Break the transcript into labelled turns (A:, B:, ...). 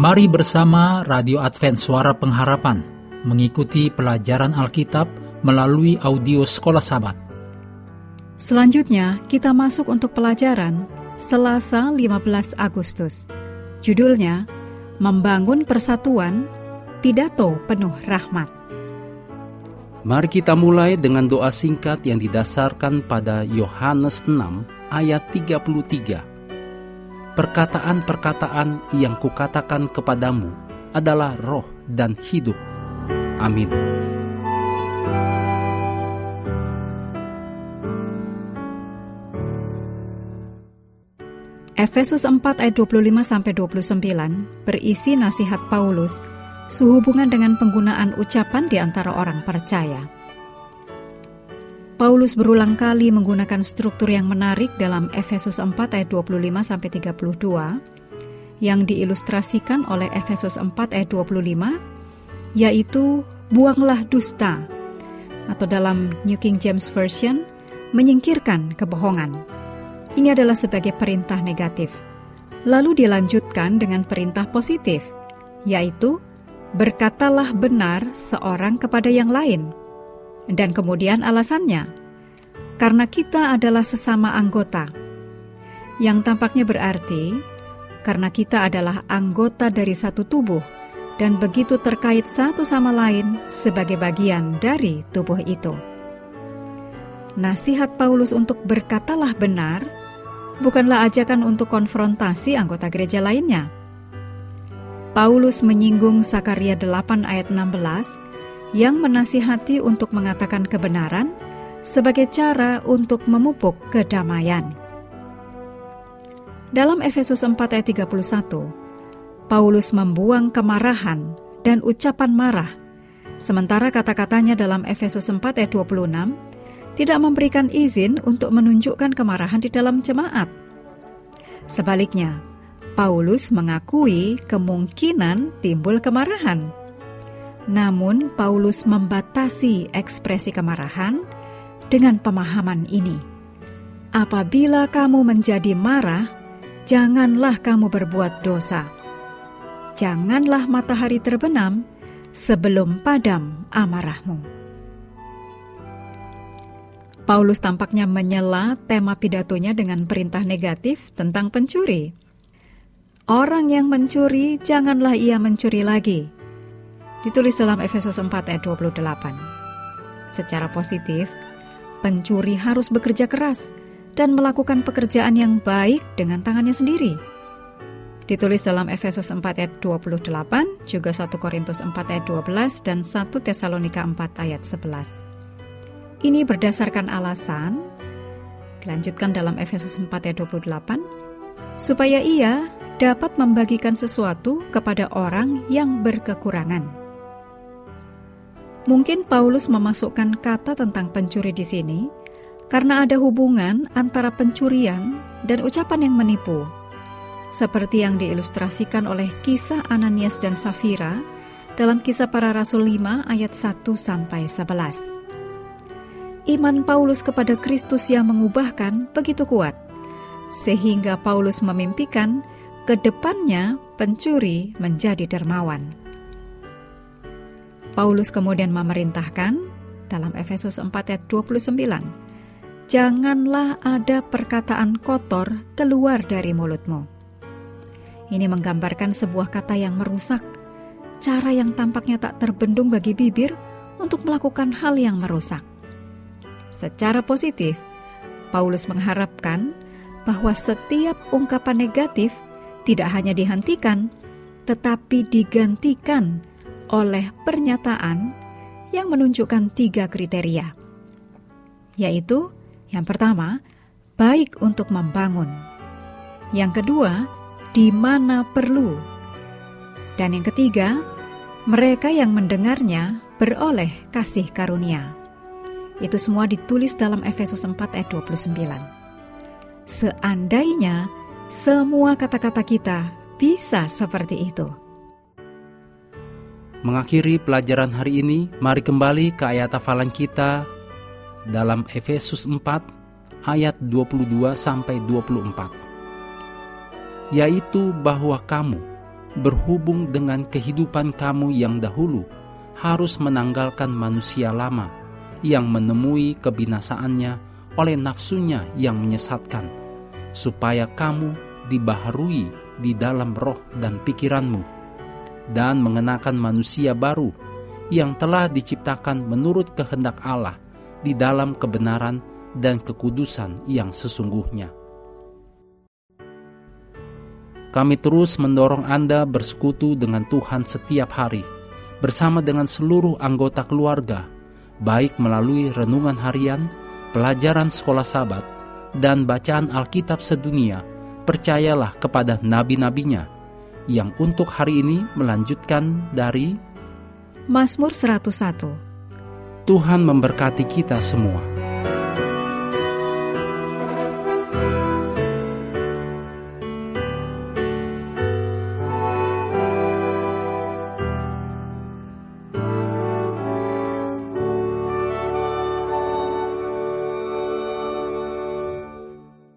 A: Mari bersama Radio Advent Suara Pengharapan mengikuti pelajaran Alkitab melalui audio Sekolah Sabat.
B: Selanjutnya, kita masuk untuk pelajaran Selasa 15 Agustus. Judulnya, Membangun Persatuan, Pidato Penuh Rahmat.
A: Mari kita mulai dengan doa singkat yang didasarkan pada Yohanes 6 ayat 33 perkataan-perkataan yang kukatakan kepadamu adalah roh dan hidup. Amin.
B: Efesus 4 ayat 25 sampai 29 berisi nasihat Paulus sehubungan dengan penggunaan ucapan di antara orang percaya. Paulus berulang kali menggunakan struktur yang menarik dalam Efesus 4 ayat 25 sampai 32 yang diilustrasikan oleh Efesus 4 ayat 25 yaitu buanglah dusta atau dalam New King James Version menyingkirkan kebohongan. Ini adalah sebagai perintah negatif. Lalu dilanjutkan dengan perintah positif yaitu berkatalah benar seorang kepada yang lain dan kemudian alasannya, karena kita adalah sesama anggota, yang tampaknya berarti karena kita adalah anggota dari satu tubuh dan begitu terkait satu sama lain sebagai bagian dari tubuh itu. Nasihat Paulus untuk berkatalah benar bukanlah ajakan untuk konfrontasi anggota gereja lainnya. Paulus menyinggung Sakaria 8 ayat 16 yang menasihati untuk mengatakan kebenaran sebagai cara untuk memupuk kedamaian. Dalam Efesus 4 ayat 31, Paulus membuang kemarahan dan ucapan marah, sementara kata-katanya dalam Efesus 4 ayat 26 tidak memberikan izin untuk menunjukkan kemarahan di dalam jemaat. Sebaliknya, Paulus mengakui kemungkinan timbul kemarahan namun, Paulus membatasi ekspresi kemarahan dengan pemahaman ini: "Apabila kamu menjadi marah, janganlah kamu berbuat dosa. Janganlah matahari terbenam sebelum padam amarahmu." Paulus tampaknya menyela tema pidatonya dengan perintah negatif tentang pencuri. Orang yang mencuri, janganlah ia mencuri lagi ditulis dalam Efesus 4 ayat 28. Secara positif, pencuri harus bekerja keras dan melakukan pekerjaan yang baik dengan tangannya sendiri. Ditulis dalam Efesus 4 ayat 28, juga 1 Korintus 4 ayat 12, dan 1 Tesalonika 4 ayat 11. Ini berdasarkan alasan, dilanjutkan dalam Efesus 4 ayat 28, supaya ia dapat membagikan sesuatu kepada orang yang berkekurangan Mungkin Paulus memasukkan kata tentang pencuri di sini karena ada hubungan antara pencurian dan ucapan yang menipu. Seperti yang diilustrasikan oleh kisah Ananias dan Safira dalam kisah para rasul 5 ayat 1 sampai 11. Iman Paulus kepada Kristus yang mengubahkan begitu kuat sehingga Paulus memimpikan ke depannya pencuri menjadi dermawan. Paulus kemudian memerintahkan dalam Efesus 4 ayat 29, Janganlah ada perkataan kotor keluar dari mulutmu. Ini menggambarkan sebuah kata yang merusak, cara yang tampaknya tak terbendung bagi bibir untuk melakukan hal yang merusak. Secara positif, Paulus mengharapkan bahwa setiap ungkapan negatif tidak hanya dihentikan, tetapi digantikan oleh pernyataan yang menunjukkan tiga kriteria, yaitu yang pertama, baik untuk membangun, yang kedua, di mana perlu, dan yang ketiga, mereka yang mendengarnya beroleh kasih karunia. Itu semua ditulis dalam Efesus 4 ayat 29. Seandainya semua kata-kata kita bisa seperti itu
A: Mengakhiri pelajaran hari ini, mari kembali ke ayat hafalan kita dalam Efesus 4 ayat 22 sampai 24. Yaitu bahwa kamu berhubung dengan kehidupan kamu yang dahulu harus menanggalkan manusia lama yang menemui kebinasaannya oleh nafsunya yang menyesatkan, supaya kamu dibaharui di dalam roh dan pikiranmu, dan mengenakan manusia baru yang telah diciptakan menurut kehendak Allah di dalam kebenaran dan kekudusan yang sesungguhnya. Kami terus mendorong Anda bersekutu dengan Tuhan setiap hari, bersama dengan seluruh anggota keluarga, baik melalui renungan harian, pelajaran sekolah sabat, dan bacaan Alkitab sedunia. Percayalah kepada nabi-nabinya yang untuk hari ini melanjutkan dari
B: Mazmur 101.
A: Tuhan memberkati kita semua.